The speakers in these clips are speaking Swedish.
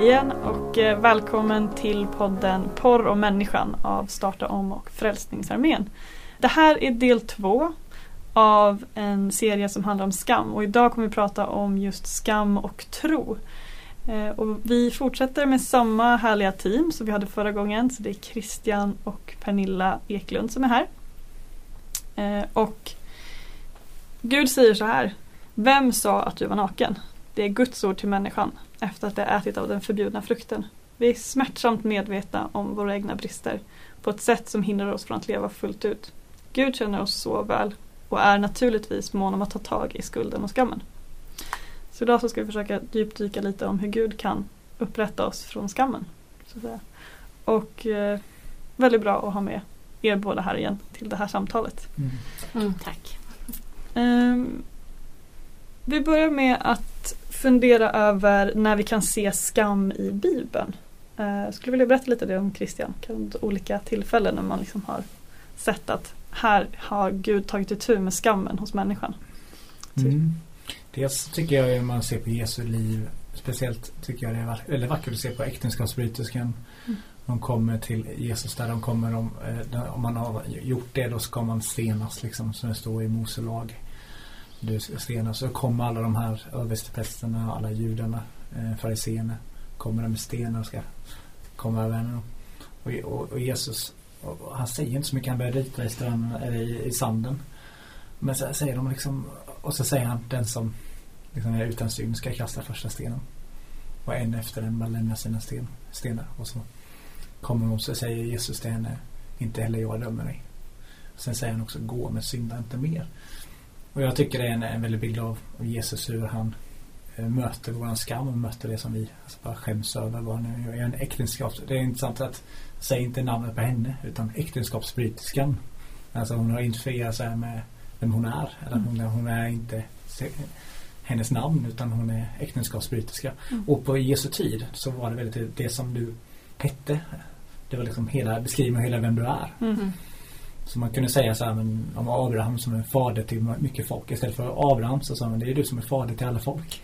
igen och eh, välkommen till podden Porr och människan av Starta om och Frälsningsarmén. Det här är del två av en serie som handlar om skam och idag kommer vi prata om just skam och tro. Eh, och vi fortsätter med samma härliga team som vi hade förra gången. Så det är Christian och Pernilla Eklund som är här. Eh, och Gud säger så här. Vem sa att du var naken? Det är Guds ord till människan efter att de ätit av den förbjudna frukten. Vi är smärtsamt medvetna om våra egna brister på ett sätt som hindrar oss från att leva fullt ut. Gud känner oss så väl och är naturligtvis mån om att ta tag i skulden och skammen. Så idag så ska vi försöka djupdyka lite om hur Gud kan upprätta oss från skammen. Så att säga. Och eh, väldigt bra att ha med er båda här igen till det här samtalet. Mm. Mm, tack. Um, vi börjar med att fundera över när vi kan se skam i Bibeln. Uh, skulle vilja berätta lite det om Christian, kan olika tillfällen när man liksom har sett att här har Gud tagit itu med skammen hos människan. Mm. Dels tycker jag om man ser på Jesu liv Speciellt tycker jag det är väldigt vackert att se på äktenskapsbryterskan. Mm. De kommer till Jesus där de kommer om, eh, om man har gjort det då ska man stenas liksom som det står i Mose lag. Du stenar Så kommer alla de här översteprästerna, alla judarna, eh, fariséerna kommer de med stenar och ska komma över henne. Och, och, och Jesus och han säger inte så mycket, han börjar rita i, stranden, eller i, i sanden. Men så säger de liksom, och så säger han den som liksom är utan synd ska kasta första stenen. Och en efter en bara lämnar sina sten, stenar. Och så kommer hon så säger Jesus till henne, inte heller jag dömer dig. Sen säger han också, gå men synda inte mer. Och jag tycker det är en, en väldig bild av, av Jesus hur han eh, möter våran skam och möter det som vi alltså bara skäms över. Vad nu är en äktenskaps... Det är intressant att säga inte namnet på henne utan äktenskapsbryterskan. Alltså hon har inte friat sig med vem hon är. Eller hon, hon är inte hennes namn utan hon är äktenskapsbryterska. Mm. Och på Jesu tid så var det väldigt det som du hette. Det var liksom hela beskrivningen hela vem du är. Mm. Så man kunde säga så här men, om Abraham som är fader till mycket folk. Istället för Abraham så sa man det är du som är fader till alla folk.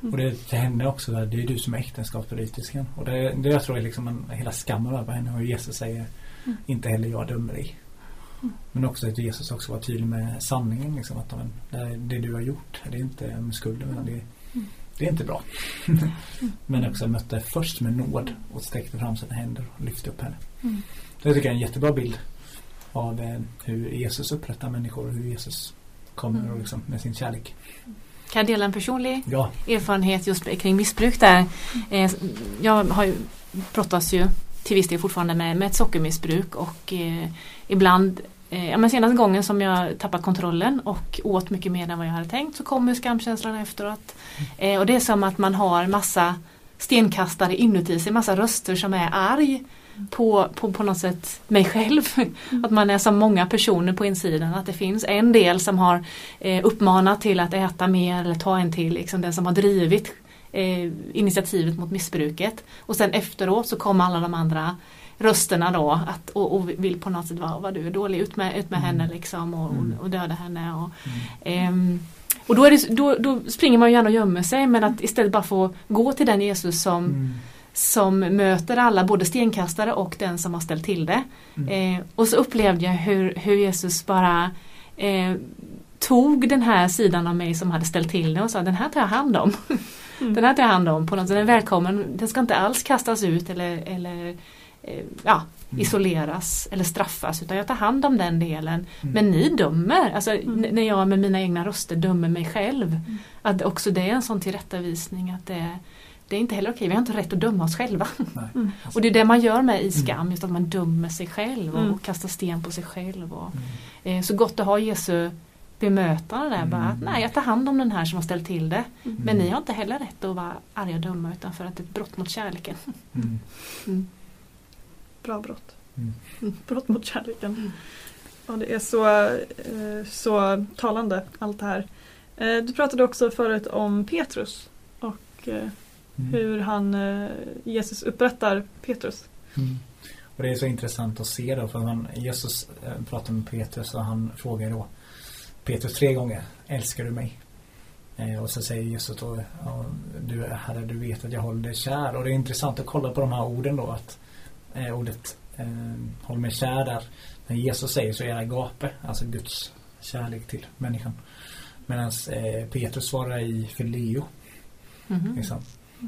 Mm. Och det till henne också, det är du som är äktenskapsbryterskan. Och det, det jag tror är liksom en, hela skammen över henne och Jesus säger mm. inte heller jag dömer dig. Men också att Jesus också var tydlig med sanningen. Liksom, att det, det du har gjort, det är inte med skulden. Utan det, det är inte bra. Men också mötte först med nåd och sträckte fram sina händer och lyfte upp henne. Mm. Det tycker jag är en jättebra bild av hur Jesus upprättar människor och hur Jesus kommer och liksom, med sin kärlek. Kan jag dela en personlig ja. erfarenhet just kring missbruk där? Eh, jag har ju brottas ju till viss del fortfarande med, med ett sockermissbruk och eh, ibland eh, ja, men senaste gången som jag tappade kontrollen och åt mycket mer än vad jag hade tänkt så kommer skamkänslan efteråt. Eh, och det är som att man har massa stenkastare inuti sig, massa röster som är arg på, på, på något sätt mig själv. Mm. Att man är så många personer på insidan. Att det finns en del som har eh, uppmanat till att äta mer eller ta en till. Liksom den som har drivit eh, initiativet mot missbruket. Och sen efteråt så kommer alla de andra rösterna då att, och, och vill på något sätt vara vad du är dålig, ut med, ut med mm. henne liksom och, mm. och döda henne. Och, mm. eh, och då, det, då, då, springer man ju gärna och gömmer sig men att istället bara få gå till den Jesus som mm. som möter alla, både stenkastare och den som har ställt till det. Mm. Eh, och så upplevde jag hur, hur Jesus bara eh, tog den här sidan av mig som hade ställt till det och sa den här tar jag hand om. Mm. Den här tar jag hand om på något sätt. Den är välkommen. Den ska inte alls kastas ut eller, eller ja, mm. isoleras eller straffas utan jag tar hand om den delen. Mm. Men ni dömer, alltså mm. när jag med mina egna röster dömer mig själv. Mm. Att också det är en sån tillrättavisning att det, det är inte heller okej, vi har inte rätt att döma oss själva. Mm. Och det är det man gör med i skam, just att man dömer sig själv och, och kastar sten på sig själv. Och, eh, så gott att ha Jesu bemötande där. Mm. Bara att nej, jag tar hand om den här som har ställt till det. Mm. Men ni har inte heller rätt att vara arga och dumma utan för att det är ett brott mot kärleken. Mm. mm. Bra brott. Mm. Brott mot kärleken. Ja, det är så, eh, så talande allt det här. Eh, du pratade också förut om Petrus och eh, hur han, Jesus upprättar Petrus. Och det är så intressant att se då för han, Jesus pratar med Petrus och han frågar då Petrus tre gånger. Älskar du mig? Och så säger Jesus då, du Herre du vet att jag håller dig kär. Och det är intressant att kolla på de här orden då att eh, ordet eh, håll mig kär där. När Jesus säger så är det agape, alltså Guds kärlek till människan. Medan eh, Petrus svarar i fileo. Mm -hmm. liksom.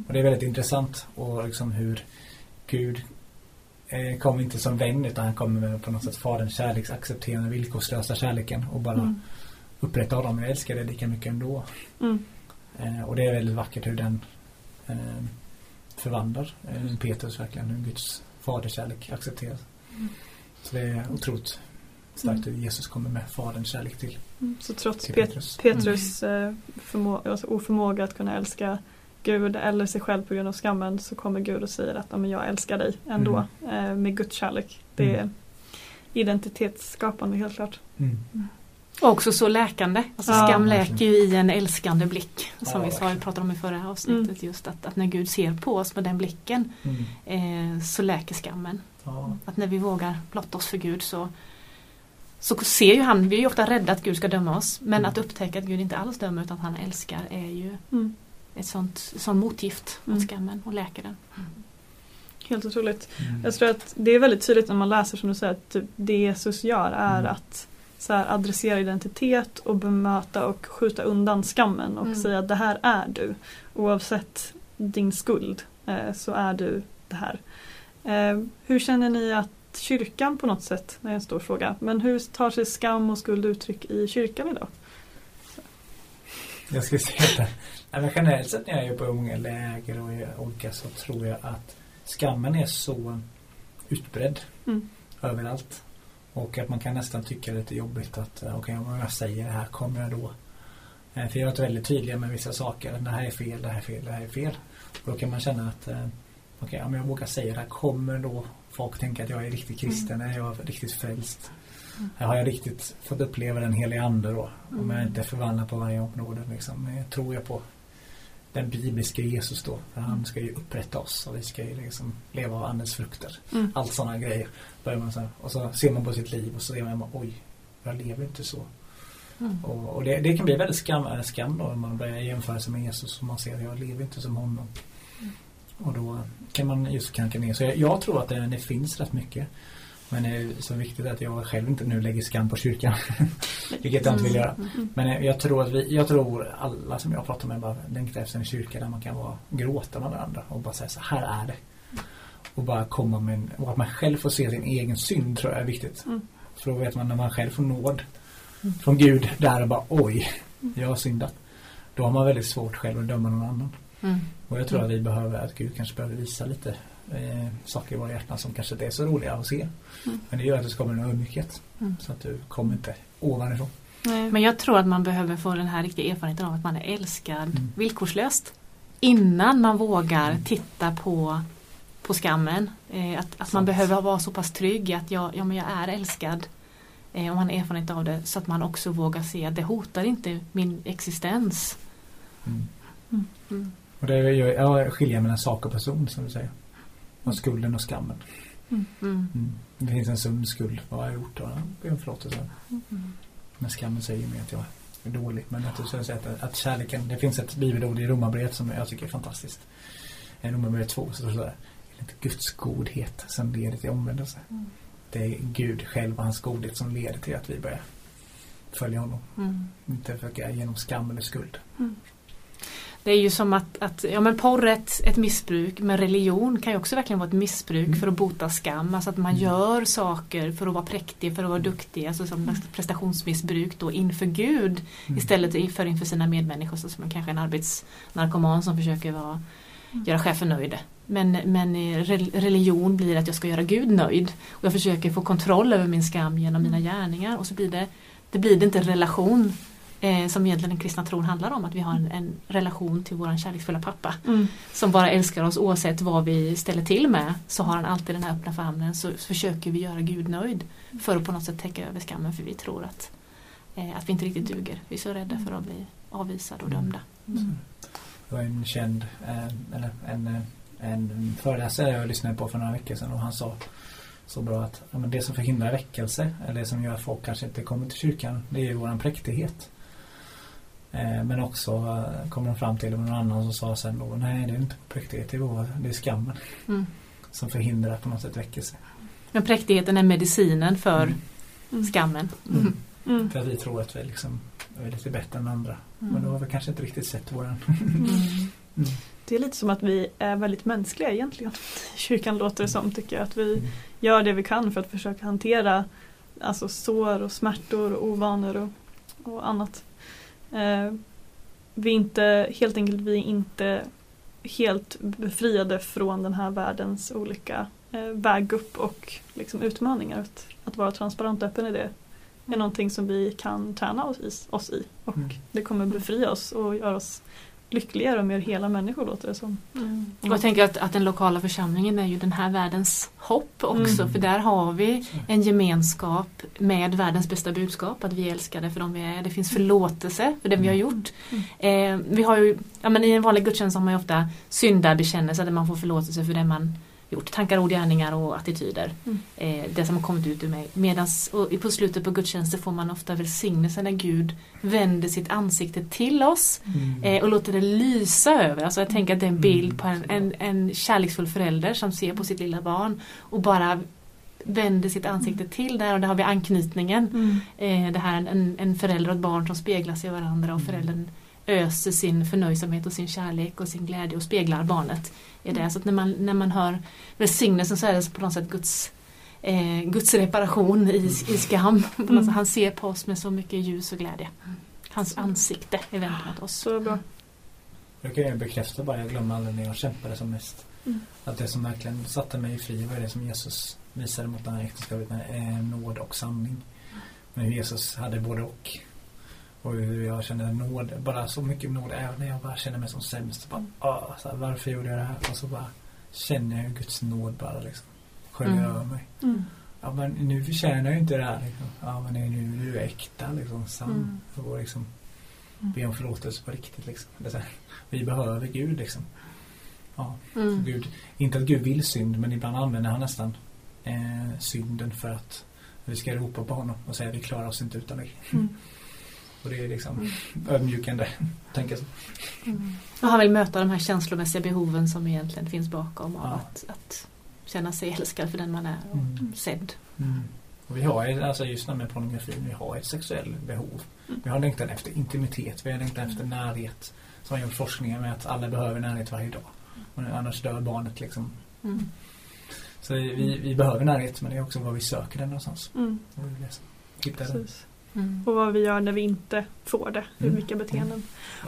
Och det är väldigt intressant och liksom hur Gud eh, kommer inte som vän utan han kommer med på något sätt faderns kärleksaccepterande villkorslösa kärleken och bara mm. upprätta honom. Jag älskar det lika mycket ändå. Mm. Eh, och det är väldigt vackert hur den eh, förvandlar eh, Petrus verkligen, hur Guds faderskärlek accepteras. Mm. Så det är otroligt starkt hur Jesus kommer med faderns kärlek till. Mm. Så trots till Petrus, Petrus mm. Eh, förmå alltså oförmåga att kunna älska Gud eller sig själv på grund av skammen så kommer Gud och säger att jag älskar dig ändå mm. Eh, med Guds kärlek. Det är mm. identitetsskapande helt klart. Och också så läkande. Alltså ja, skam läker ju i en älskande blick. Som ja, vi sa, vi pratade om i förra avsnittet. Mm. Just att, att, när Gud ser på oss med den blicken mm. eh, så läker skammen. Ja. Att när vi vågar blotta oss för Gud så, så ser ju han, vi är ju ofta rädda att Gud ska döma oss. Men mm. att upptäcka att Gud inte alls dömer utan att han älskar är ju mm ett sånt, sånt motgift mot mm. skammen och läker den. Mm. Helt otroligt. Jag tror att det är väldigt tydligt när man läser som du säger att typ det Jesus gör är att så här, adressera identitet och bemöta och skjuta undan skammen och mm. säga att det här är du. Oavsett din skuld eh, så är du det här. Eh, hur känner ni att kyrkan på något sätt, det är en stor fråga, men hur tar sig skam och skuld uttryck i kyrkan idag? Jag skulle säga att men generellt sett när jag är på unga läger och olika så tror jag att skammen är så utbredd mm. överallt. Och att man kan nästan tycka det är lite jobbigt att eh, okej okay, om jag säger det här kommer jag då eh, för jag har varit väldigt tydliga med vissa saker. Det här är fel, det här är fel, det här är fel. Och då kan man känna att eh, okej, okay, om jag vågar säga det här kommer då folk tänka att jag är riktigt kristen, mm. är jag riktigt frälst. Mm. Har jag riktigt fått uppleva den heliga ande då? Mm. Om jag inte förvandlar på varje område liksom. Tror jag på den bibliska Jesus då. För han ska ju upprätta oss och vi ska ju liksom leva av andens frukter. Mm. Allt sådana grejer. Börjar man så här, och så ser man på sitt liv och så ser man oj, jag lever inte så. Mm. Och, och det, det, kan bli väldigt skam, äh, skam då när man börjar jämföra sig med Jesus och man ser att jag lever inte som honom. Mm. Och då kan man just kanka ner. Så jag, jag tror att det, det finns rätt mycket. Men det är så viktigt att jag själv inte nu lägger skam på kyrkan. Vilket jag inte vill göra. Mm, mm. Men jag tror att vi, jag tror alla som jag pratar med bara längtar efter en kyrka där man kan vara, gråta med varandra och bara säga så här är det. Och bara komma med en, och att man själv får se sin egen synd tror jag är viktigt. Mm. För då vet man när man själv får nåd mm. från Gud där och bara oj, jag har syndat. Då har man väldigt svårt själv att döma någon annan. Mm. Och jag tror att vi behöver, att Gud kanske behöver visa lite eh, saker i våra hjärtan som kanske inte är så roliga att se. Mm. Men det gör att det kommer en ödmjukhet. Mm. Så att du kommer inte ovanifrån. Nej. Men jag tror att man behöver få den här riktiga erfarenheten av att man är älskad mm. villkorslöst. Innan man vågar mm. titta på, på skammen. Eh, att att man behöver vara så pass trygg att jag, ja, men jag är älskad. Eh, om man har erfarenhet av det så att man också vågar se att det hotar inte min existens. Mm. Mm. Och det är ju ja, skilja mellan sak och person som du säger. Och skulden och skammen. Mm. Mm. Det finns en sum skuld. Vad har jag gjort? Om förlåtelse. Mm. Men skammen säger mer att jag är dålig. Men att, du säger att, att kärleken, det finns ett bibelord i Romarbrevet som jag tycker är fantastiskt. Romarbrevet 2 så står det så här. Guds godhet som leder till omvändelse. Mm. Det är Gud själv och hans godhet som leder till att vi börjar följa honom. Mm. Inte försöka genom skam eller skuld. Mm. Det är ju som att, att ja men porr är ett, ett missbruk men religion kan ju också verkligen vara ett missbruk mm. för att bota skam. Alltså att man mm. gör saker för att vara präktig, för att vara duktig. Alltså som mm. prestationsmissbruk då inför Gud mm. istället för inför sina medmänniskor. Så som kanske en arbetsnarkoman som försöker vara, mm. göra chefen nöjd. Men, men religion blir att jag ska göra Gud nöjd. Och jag försöker få kontroll över min skam genom mina mm. gärningar och så blir det, det blir det inte en relation eh, som egentligen den kristna tron handlar om. Att vi har en, en relation till våran kärleksfulla pappa. Mm. Som bara älskar oss oavsett vad vi ställer till med. Så har han alltid den här öppna famnen. Så, så försöker vi göra Gud nöjd. För att på något sätt täcka över skammen. För vi tror att, eh, att vi inte riktigt duger. Vi är så rädda för att bli avvisade och dömda. Mm. Det var en känd eh, eller en, eh, en föreläsare jag lyssnade på för några veckor sedan och han sa så bra att ja, men det som förhindrar väckelse eller det som gör att folk kanske inte kommer till kyrkan det är ju våran präktighet. Eh, men också eh, kom de fram till, någon annan som sa sen då, nej det är inte präktighet, det är skammen. Mm. Som förhindrar på något sätt väckelse. Men präktigheten är medicinen för mm. mm. skammen. Mm. mm. mm. För att vi tror att vi liksom är lite bättre än andra. Men då har vi kanske inte riktigt sett våran. Det är lite som att vi är väldigt mänskliga egentligen. Kyrkan låter det som tycker jag. Att vi gör det vi kan för att försöka hantera alltså sår och smärtor och ovanor och, och annat. Eh, vi är inte, helt enkelt vi är inte helt befriade från den här världens olika eh, väg upp och liksom utmaningar. Att, att vara transparent och öppen i det är någonting som vi kan träna oss i, oss i och mm. det kommer befria oss och göra oss lyckligare och mer hela människor låter det som. Mm. Och jag tänker att, att den lokala församlingen är ju den här världens hopp också mm. för där har vi en gemenskap med världens bästa budskap att vi är älskade för de vi är. Det finns förlåtelse för det vi har mm. gjort. Mm. Eh, vi har ju, ja, men I en vanlig gudstjänst har man ju ofta syndabekännelse där man får förlåtelse för det man gjort. Tankar, ord, gärningar och attityder. Mm. Eh, det som har kommit ut ur mig. Medans och på slutet på gudstjänsten får man ofta välsignelse när Gud vänder sitt ansikte till oss mm. eh, och låter det lysa över. Alltså jag tänker att det är en bild på en, en, en kärleksfull förälder som ser på sitt lilla barn och bara vänder sitt ansikte mm. till där och där har vi anknytningen. Mm. Eh, det här en, en förälder och ett barn som speglas i varandra och mm. föräldern öser sin förnöjsamhet och sin kärlek och sin glädje och speglar barnet i det. Så att när man, när man hör välsignelsen så är det på något sätt Guds, eh, Guds reparation i, i skam. Mm. Han ser på oss med så mycket ljus och glädje. Hans ansikte är vänt mot oss. Så bra. Jag kan ju bekräfta bara, jag glömmer aldrig när jag kämpade som mest. Mm. Att det som verkligen satte mig fri var det som Jesus visade mot den här äktenskapet med nåd och sanning. Men Jesus hade både och. Och hur jag kände nåd, bara så mycket nåd även när jag bara känner mig som sämst. Bara, ah, så här, varför gjorde jag det här? Och så bara känner jag Guds nåd bara liksom. Sköljer mm. över mig. Mm. Ja men nu förtjänar jag inte det här liksom. Ja men nu, nu är du äkta liksom, sann. Mm. Och liksom mm. be om förlåtelse på riktigt liksom. Det här, vi behöver Gud liksom. Ja, mm. Gud, inte att Gud vill synd men ibland använder han nästan eh, synden för att vi ska ropa på honom och säga vi klarar oss inte utan dig. Mm. Och det är liksom mm. ödmjukande, tänker jag. Mm. Och han vill möta de här känslomässiga behoven som egentligen finns bakom av ja. att, att känna sig älskad för den man är och mm. sedd. Mm. Och vi har alltså just med pornografin, vi har ett sexuellt behov. Mm. Vi har längtan efter intimitet, vi har längtan efter närhet. Som har gjort forskningar med att alla behöver närhet varje dag. Och annars dör barnet liksom. Mm. Så vi, vi behöver närhet men det är också var vi söker den någonstans. Mm. Och vi hitta den. Mm. Och vad vi gör när vi inte får det. Mm. Vilka beteenden.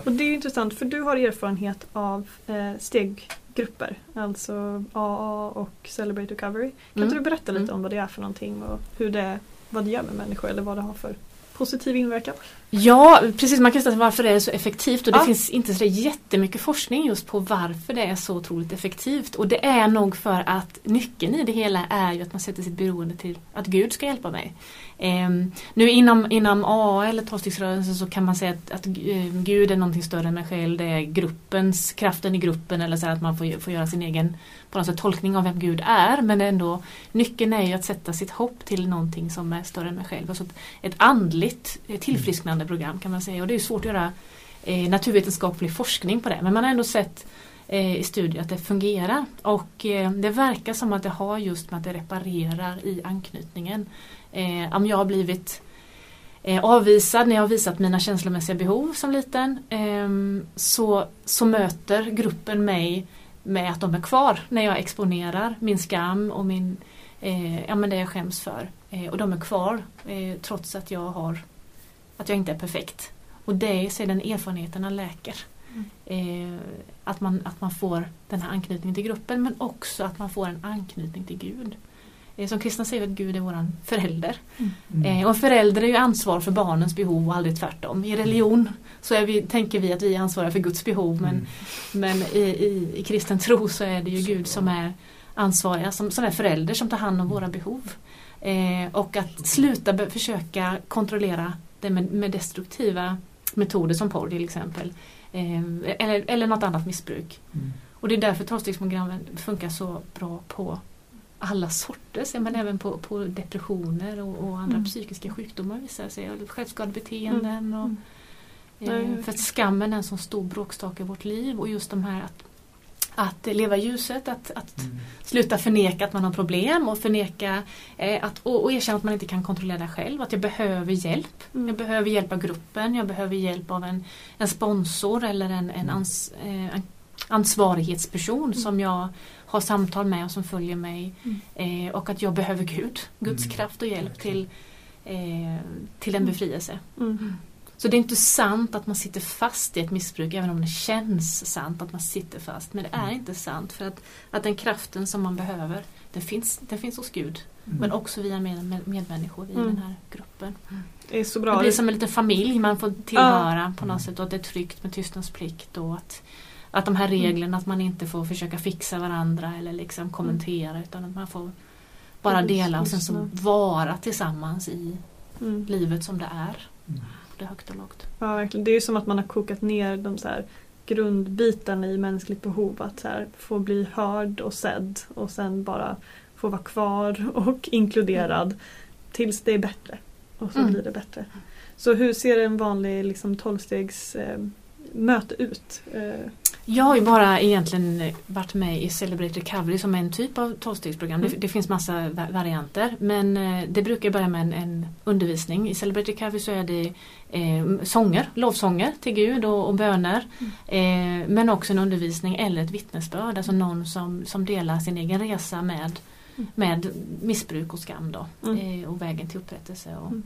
Och det är intressant för du har erfarenhet av eh, steggrupper. Alltså AA och Celebrate Recovery. Kan inte mm. du berätta lite mm. om vad det är för någonting och hur det, vad det gör med människor eller vad det har för positiv inverkan? Ja, precis. Man kan säga varför det är så effektivt och det ja. finns inte så jättemycket forskning just på varför det är så otroligt effektivt. Och det är nog för att nyckeln i det hela är ju att man sätter sitt beroende till att Gud ska hjälpa mig. Um, nu inom, inom AA eller tolvstegsrörelsen så kan man säga att, att uh, Gud är någonting större än mig själv. Det är gruppens, kraften i gruppen eller så att man får, får göra sin egen på något sätt, tolkning av vem Gud är. Men ändå, nyckeln är ju att sätta sitt hopp till någonting som är större än mig själv. Alltså ett, ett andligt tillfrisknande program kan man säga. Och det är svårt att göra eh, naturvetenskaplig forskning på det. Men man har ändå sett eh, i studier att det fungerar. Och eh, det verkar som att det har just med att det reparerar i anknytningen. Eh, om jag har blivit eh, avvisad när jag har visat mina känslomässiga behov som liten eh, så, så möter gruppen mig med att de är kvar när jag exponerar min skam och min, eh, ja, men det jag skäms för. Eh, och de är kvar eh, trots att jag har att jag inte är perfekt. Och det är den erfarenheterna läker. Mm. Eh, att, man, att man får den här anknytningen till gruppen men också att man får en anknytning till Gud. Eh, som kristna säger att Gud är våran förälder. Mm. Eh, och förälder är ju ansvar för barnens behov och aldrig tvärtom. I religion så är vi, tänker vi att vi är ansvariga för Guds behov men, mm. men i, i, i, kristen tro så är det ju Gud som är ansvariga, som, som är förälder som tar hand om våra behov. Eh, och att sluta försöka kontrollera det med, med destruktiva metoder som porr till exempel. Eh, eller, eller något annat missbruk. Mm. Och det är därför tolvstegsprogrammen funkar så bra på alla sorters, men även på, på depressioner och, och andra mm. psykiska sjukdomar visar sig. Självskadebeteenden och Eh, för att skammen är en sån stor bråkstake i vårt liv och just de här att att leva ljuset, att, att mm. sluta förneka att man har problem och förneka eh, att, och, och, erkänna att man inte kan kontrollera det själv. Att jag behöver hjälp. Mm. Jag behöver hjälp av gruppen, jag behöver hjälp av en, en sponsor eller en, en, mm. ans, eh, en ansvarighetsperson mm. som jag har samtal med och som följer mig. Mm. Eh, och att jag behöver Gud, Guds mm. kraft och hjälp till, eh, till en befrielse. Så det är inte sant att man sitter fast i ett missbruk även om det känns sant att man sitter fast. Men det är mm. inte sant för att, att den kraften som man behöver den finns, den finns hos Gud. Mm. Men också via med, med, medmänniskor i mm. den här gruppen. Det är så bra. Det blir som en liten familj man får tillhöra ja. på något sätt och att det är tryggt med tystnadsplikt och att, att de här mm. reglerna att man inte får försöka fixa varandra eller liksom kommentera mm. utan att man får bara dela och sen så vara tillsammans i mm. livet som det är både högt och lågt. Ja, verkligen. Det är ju som att man har kokat ner de så här grundbitarna i mänskligt behov. Att så här, få bli hörd och sedd och sen bara få vara kvar och inkluderad mm. tills det är bättre. Och så mm. blir det bättre. Så hur ser en vanlig liksom, tolvstegs eh, möte ut? Eh, jag har ju bara egentligen varit med i Celebrate Recovery som är en typ av tolvstegsprogram. Mm. Det, det, finns massa varianter men eh, det brukar börja med en, en, undervisning. I Celebrate Recovery så är det eh, sånger, lovsånger till Gud och, och böner. Mm. Eh, men också en undervisning eller ett vittnesbörd, alltså någon som, som delar sin egen resa med, mm. med missbruk och skam då, mm. eh, och vägen till upprättelse. Och, mm.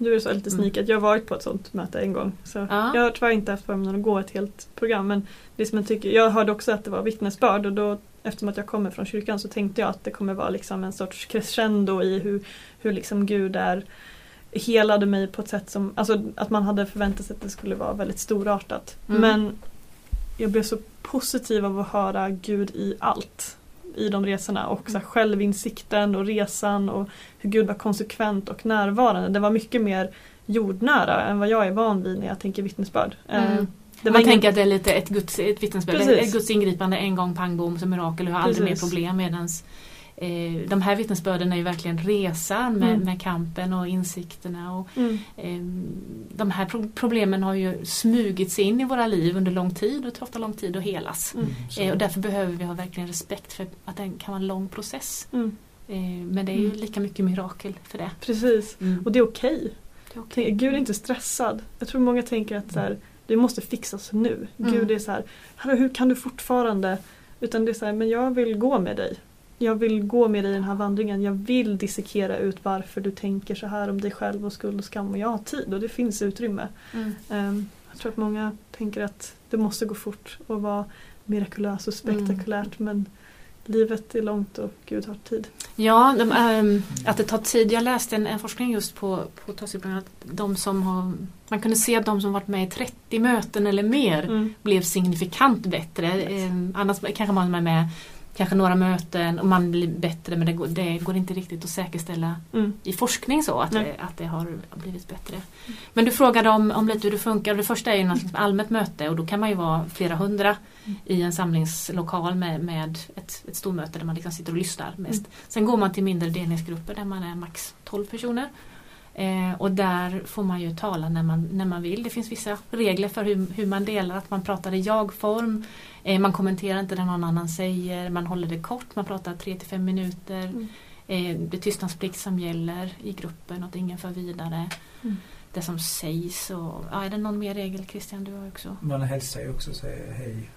Du är så lite mm. sneakat. Jag har varit på ett sånt möte en gång. Så ja. Jag har tyvärr inte haft förmånen att gå ett helt program. Men det som jag, tycker, jag hörde också att det var vittnesbörd och då eftersom att jag kommer från kyrkan så tänkte jag att det kommer vara liksom en sorts crescendo i hur, hur liksom Gud är helade mig på ett sätt som, alltså att man hade förväntat sig att det skulle vara väldigt storartat. Mm. Men jag blev så positiv av att höra Gud i allt i de resorna och så här, självinsikten och resan och hur Gud var konsekvent och närvarande. Det var mycket mer jordnära än vad jag är van vid när jag tänker vittnesbörd. Mm. Eh, man ingen... tänker att det är lite ett, Guds, ett vittnesbörd, ett Guds ingripande en gång pang bom som mirakel och har aldrig mer problem medans eh, de här vittnesbörden är ju verkligen resan med, mm. med kampen och insikterna. Och, mm. eh, de här pro problemen har ju smugits in i våra liv under lång tid och det tar ofta lång tid att helas. Mm. Eh, och därför behöver vi ha verkligen respekt för att det kan vara en lång process. Mm. Eh, men det är ju mm. lika mycket mirakel för det. Precis, mm. och det är okej. Okay. okay. Gud är inte stressad. Jag tror många tänker att så här, det måste fixas nu. Gud är så här, hur kan du fortfarande utan det är så här, men jag vill gå med dig jag vill gå med dig i den här vandringen. Jag vill dissekera ut varför du tänker så här om dig själv och skuld och skam. Och jag har tid och det finns utrymme. Mm. Um, jag tror att många tänker att det måste gå fort och vara mirakulöst och spektakulärt. Mm. Men livet är långt och Gud har tid. Ja, de, ähm, att det tar tid. Jag läste en, en forskning just på, på att de som har man kunde se att de som varit med i 30 möten eller mer mm. blev signifikant bättre. Yes. Ähm, annars kanske man är med kanske några möten och man blir bättre men det går, det går inte riktigt att säkerställa mm. i forskning så att, det, att det har blivit bättre. Mm. Men du frågade om, om lite hur det funkar. Det första är ju något allmänt möte och då kan man ju vara flera hundra mm. i en samlingslokal med, med ett, ett stormöte där man liksom sitter och lyssnar mest. Mm. Sen går man till mindre delningsgrupper där man är max 12 personer. Eh, och där får man ju tala när man, när man vill. Det finns vissa regler för hur, hur man delar, att man pratar i jag-form. Eh, man kommenterar inte det någon annan säger, man håller det kort, man pratar 3-5 minuter. Mm. Eh, det är tystnadsplikt som gäller i gruppen och att ingen för vidare. Mm. Det som sägs. Och, ja, är det någon mer regel Christian? Du har också? Man hälsar ju också och säger hej.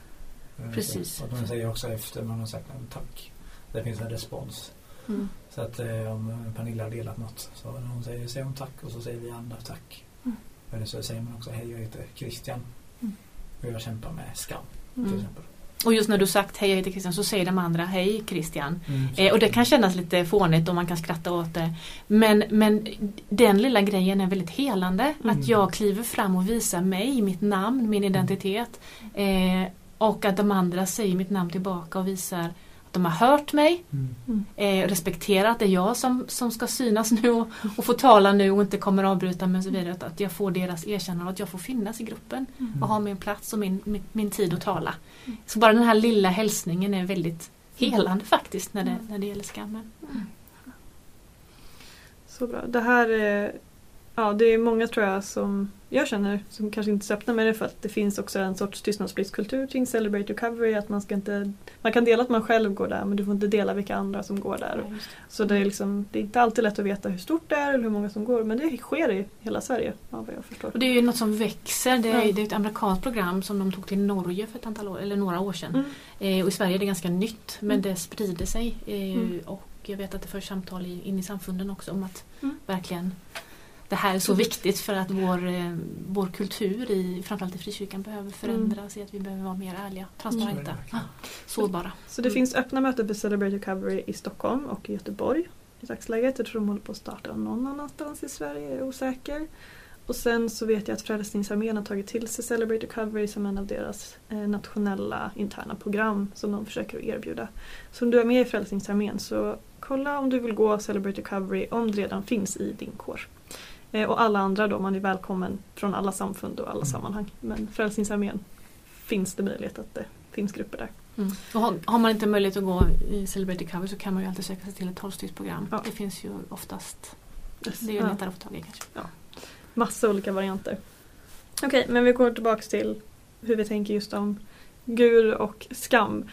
Eh, Precis. Och man säger också efter man har sagt tack. Det finns en respons. Mm. Så att eh, om Pernilla har delat något så när hon säger, säger hon tack och så säger vi andra tack. Mm. Eller så säger man också hej jag heter Christian. Mm. Och jag kämpar med skam till mm. exempel. Och just när du sagt hej jag heter Christian så säger de andra hej Christian. Mm, eh, och det kan kännas lite fånigt och man kan skratta åt det. Men, men den lilla grejen är väldigt helande. Mm. Att jag kliver fram och visar mig, mitt namn, min identitet. Eh, och att de andra säger mitt namn tillbaka och visar de har hört mig, mm. eh, respekterat att det är jag som, som ska synas nu och, och få tala nu och inte kommer avbryta mig och så vidare. Att, jag får deras erkännande att jag får finnas i gruppen mm. och ha min plats och min, min, min, tid att tala. Så bara den här lilla hälsningen är väldigt helande faktiskt när det, när det gäller skammen. Mm. Så bra. Det här är Ja, det är många tror jag som jag känner som kanske inte så öppna med det för att det finns också en sorts tystnadspliktskultur kring Celebrate Recovery. Att man, ska inte, man kan dela att man själv går där men du får inte dela vilka andra som går där. Ja, så det är, liksom, det är inte alltid lätt att veta hur stort det är eller hur många som går men det sker i hela Sverige vad jag förstår. Och det är ju något som växer. Det är, ja. det är ett amerikanskt program som de tog till Norge för ett antal år, eller några år sedan. Mm. Eh, och i Sverige är det ganska nytt men mm. det sprider sig. Eh, mm. Och jag vet att det förs samtal in i samfunden också om att mm. verkligen det här är så viktigt för att vår, eh, vår kultur, i, framförallt i frikyrkan, behöver förändras mm. i att vi behöver vara mer ärliga, transparenta, mm. sårbara. Så det mm. finns öppna möten för Celebrate Recovery i Stockholm och i Göteborg i dagsläget. Jag tror de håller på att starta någon annanstans i Sverige, jag är osäker. Och sen så vet jag att Frälsningsarmén har tagit till sig Celebrate Recovery som en av deras eh, nationella interna program som de försöker erbjuda. Så om du är med i Frälsningsarmén så kolla om du vill gå Celebrate Recovery om det redan finns i din kår. Eh, och alla andra då, man är välkommen från alla samfund och alla mm. sammanhang. Men Frälsningsarmén finns det möjlighet att det finns grupper där. Mm. Och har, har, man inte möjlighet att gå i Celebrity Cover så kan man ju alltid söka sig till ett tolvstegsprogram. Ja. Det finns ju oftast. Yes. Det är ju ja. lättare att få tag i kanske. Ja. Massa olika varianter. Okej, okay, men vi går tillbaks till hur vi tänker just om Gud och skam.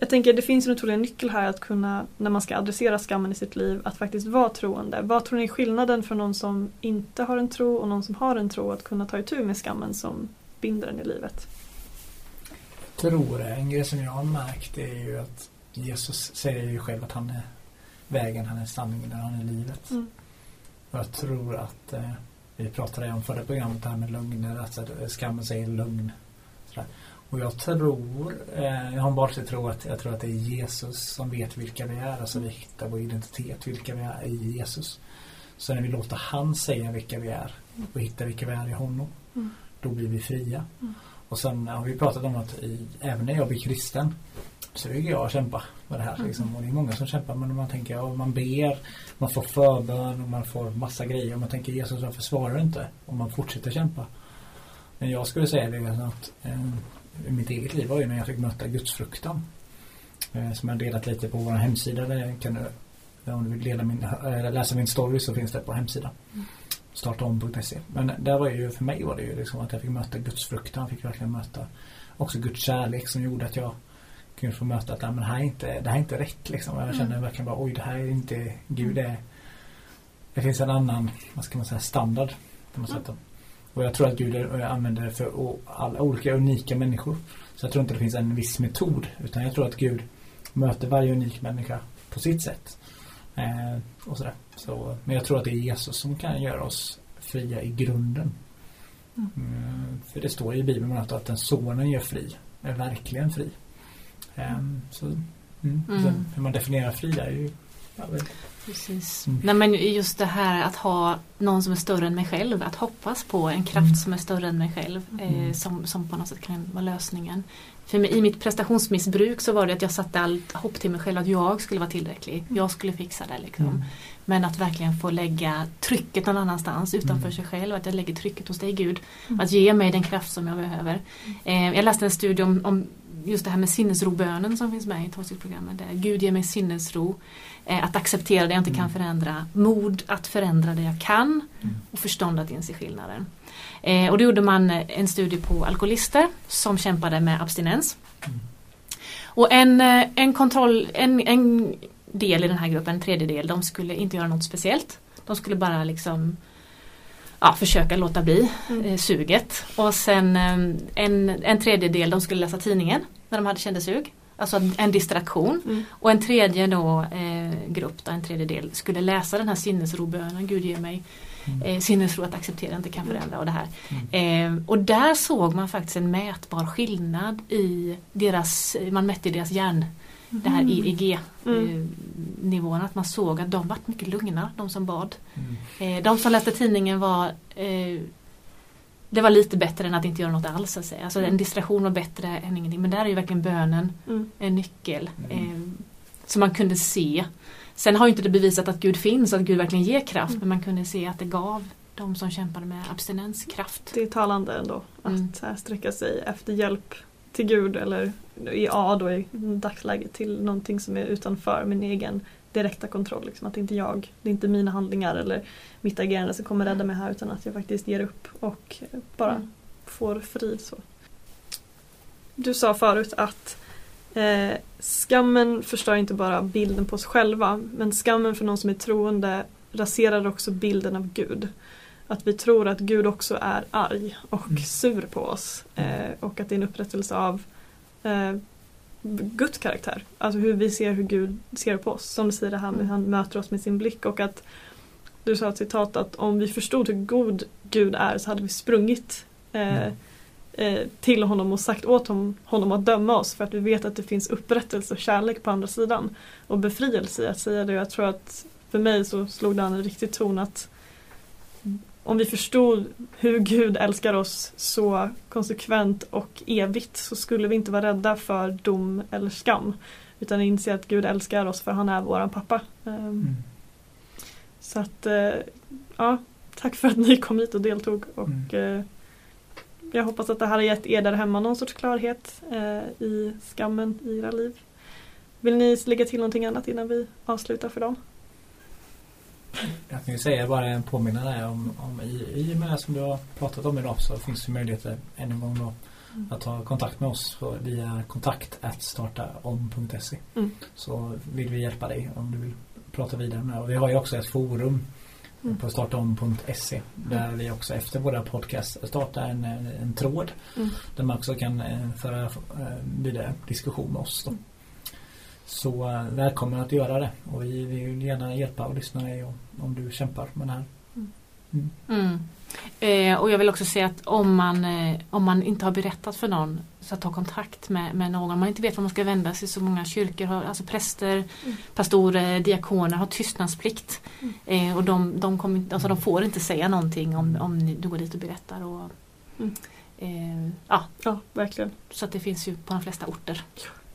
Jag tänker det finns en otrolig nyckel här att kunna, när man ska adressera skammen i sitt liv, att faktiskt vara troende. Vad tror ni är skillnaden för någon som inte har en tro och någon som har en tro att kunna ta itu med skammen som binder en i livet? Jag tror en grej som jag har märkt är ju att Jesus säger ju själv att han är vägen, han är sanningen, han är livet. Mm. Och jag tror att eh, vi pratade om förra programmet här med lögner, att skammen säger lögn. Sådär. Och jag tror, eh, jag har bara till tro att jag tror att det är Jesus som vet vilka vi är. Alltså vi hittar vår identitet, vilka vi är i Jesus. Så när vi låter han säga vilka vi är och hittar vilka vi är i honom, mm. då blir vi fria. Mm. Och sen har vi pratat om att i, även när jag blir kristen så vill jag kämpa med det här. Mm. Liksom. Och det är många som kämpar men man tänker, ja, man ber, man får förbön och man får massa grejer. Och man tänker Jesus varför svarar inte? Och man fortsätter kämpa. Men jag skulle säga det att eh, mitt eget liv var ju när jag fick möta gudsfruktan. Eh, som jag delat lite på vår hemsida. Där kan du, om du vill dela min, läsa min story så finns det på hemsidan. Mm. Startaom.se. Men där var ju, för mig var det ju liksom att jag fick möta gudsfruktan. Fick verkligen möta också Guds kärlek som gjorde att jag kunde få möta att men det, här är inte, det här är inte rätt. Liksom. Jag kände mm. verkligen bara oj det här är inte Gud. Det, det finns en annan vad ska man säga, standard på något mm. sätt. Och jag tror att Gud använder det för alla olika unika människor. Så jag tror inte det finns en viss metod. Utan jag tror att Gud möter varje unik människa på sitt sätt. Eh, och sådär. Så, men jag tror att det är Jesus som kan göra oss fria i grunden. Mm. Mm, för det står i Bibeln att, att den sonen gör fri. Är verkligen fri. Eh, så, mm. mm. hur man definierar fri är ju Precis. Mm. Nej, men just det här att ha någon som är större än mig själv. Att hoppas på en kraft mm. som är större än mig själv. Eh, mm. som, som på något sätt kan vara lösningen. För mig, i mitt prestationsmissbruk så var det att jag satte allt hopp till mig själv att jag skulle vara tillräcklig. Mm. Jag skulle fixa det liksom. Mm. Men att verkligen få lägga trycket någon annanstans utanför mm. sig själv. Att jag lägger trycket hos dig Gud. Att ge mig den kraft som jag behöver. Eh, jag läste en studie om, om just det här med sinnesrobönen som finns med i tolvstegsprogrammet. Gud ger mig sinnesro. Eh, att acceptera det jag inte kan mm. förändra. Mod att förändra det jag kan. Mm. Och förstånd att inse skillnaden. Eh, och då gjorde man en studie på alkoholister som kämpade med abstinens. Mm. Och en, eh, en kontroll, en, en del i den här gruppen, en tredjedel, de skulle inte göra något speciellt. De skulle bara liksom ja, försöka låta bli mm. eh, suget. Och sen eh, en, en tredjedel de skulle läsa tidningen när de hade kände sug. Alltså en distraktion. Mm. Och en tredje då, eh, grupp, då, en tredjedel, skulle läsa den här sinnesrobönen. Gud ge mig mm. eh, sinnesro att acceptera, inte kan förändra och det här. Mm. Eh, och där såg man faktiskt en mätbar skillnad i deras, man mätte deras hjärn det här mm. EEG-nivån, mm. att man såg att de var mycket lugnare, de som bad. Mm. Eh, de som läste tidningen var eh, det var lite bättre än att inte göra något alls. Alltså, alltså en mm. distraktion var bättre än ingenting. Men där är ju verkligen bönen mm. en nyckel. Mm. Eh, som man kunde se. Sen har inte det bevisat att Gud finns, att Gud verkligen ger kraft. Men man kunde se att det gav de som kämpade med abstinens kraft. Det är talande ändå. Att mm. sträcka sig efter hjälp till Gud eller i A då i dagsläget till någonting som är utanför min egen direkta kontroll. Liksom. Att det inte jag, det är inte mina handlingar eller mitt agerande som kommer rädda mig här utan att jag faktiskt ger upp och bara mm. får frid. Så. Du sa förut att eh, skammen förstör inte bara bilden på oss själva men skammen för någon som är troende raserar också bilden av Gud. Att vi tror att Gud också är arg och mm. sur på oss eh, och att det är en upprättelse av eh, Guds karaktär. Alltså hur vi ser hur Gud ser på oss. Som du säger det här med hur han möter oss med sin blick och att du sa ett citat att om vi förstod hur god Gud är så hade vi sprungit eh, mm. Eh, till honom och sagt åt honom, att döma oss för att vi vet att det finns upprättelse och kärlek på andra sidan. Och befrielse i att säga det. Jag tror att för mig så slog det an en riktig ton att om vi förstod hur Gud älskar oss så konsekvent och evigt så skulle vi inte vara rädda för dom eller skam. Utan inse att Gud älskar oss för han är våran pappa. Ehm, mm. Så att, eh, ja, tack för att ni kom hit och deltog. Och mm. Jag hoppas att det här har gett er där hemma någon sorts klarhet eh, i skammen i era liv. Vill ni lägga till någonting annat innan vi avslutar för dem? Jag kan ju säga bara en påminnelse om, om i, i och med det som du har pratat om idag så finns det möjligheter ännu en gång då mm. att ta kontakt med oss via kontakt startaom.se mm. så vill vi hjälpa dig om du vill prata vidare med och vi har ju också ett forum mm. på startaom.se där mm. vi också efter våra podcast startar en, en, tråd mm. där man också kan eh, föra eh, vidare diskussion med oss då. Mm. Så äh, välkommen att göra det och vi vill gärna hjälpa och lyssna dig om, om du kämpar med det här. Mm. Mm. mm. Eh, och jag vill också säga att om man, eh, om man inte har berättat för någon så ta kontakt med, med någon. Om man inte vet var man ska vända sig så många kyrkor har, alltså präster, mm. pastorer, diakoner har tystnadsplikt. Mm. Eh, och de, de, kom, alltså de får inte säga någonting om, om du går dit och berättar. Och, mm. eh, ja. ja, verkligen. Så att det finns ju på de flesta orter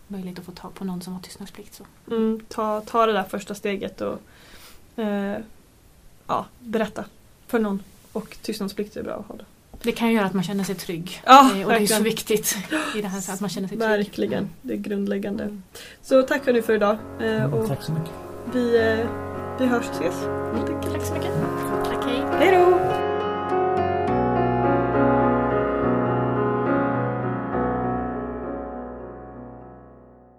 möjlighet att få tag på någon som har tystnadsplikt. Så. Mm, ta, ta det där första steget och eh, ja, berätta för någon. Och tystnadsplikt är bra att ha det. Det kan ju göra att man känner sig trygg. Ja, eh, och det är så viktigt i det här att man känner sig trygg. Verkligen, det är grundläggande. Så tack för nu för idag. Eh, och tack så mycket. Vi, eh, vi hörs och ses. Tack så mycket. Tack, hej. Hej då.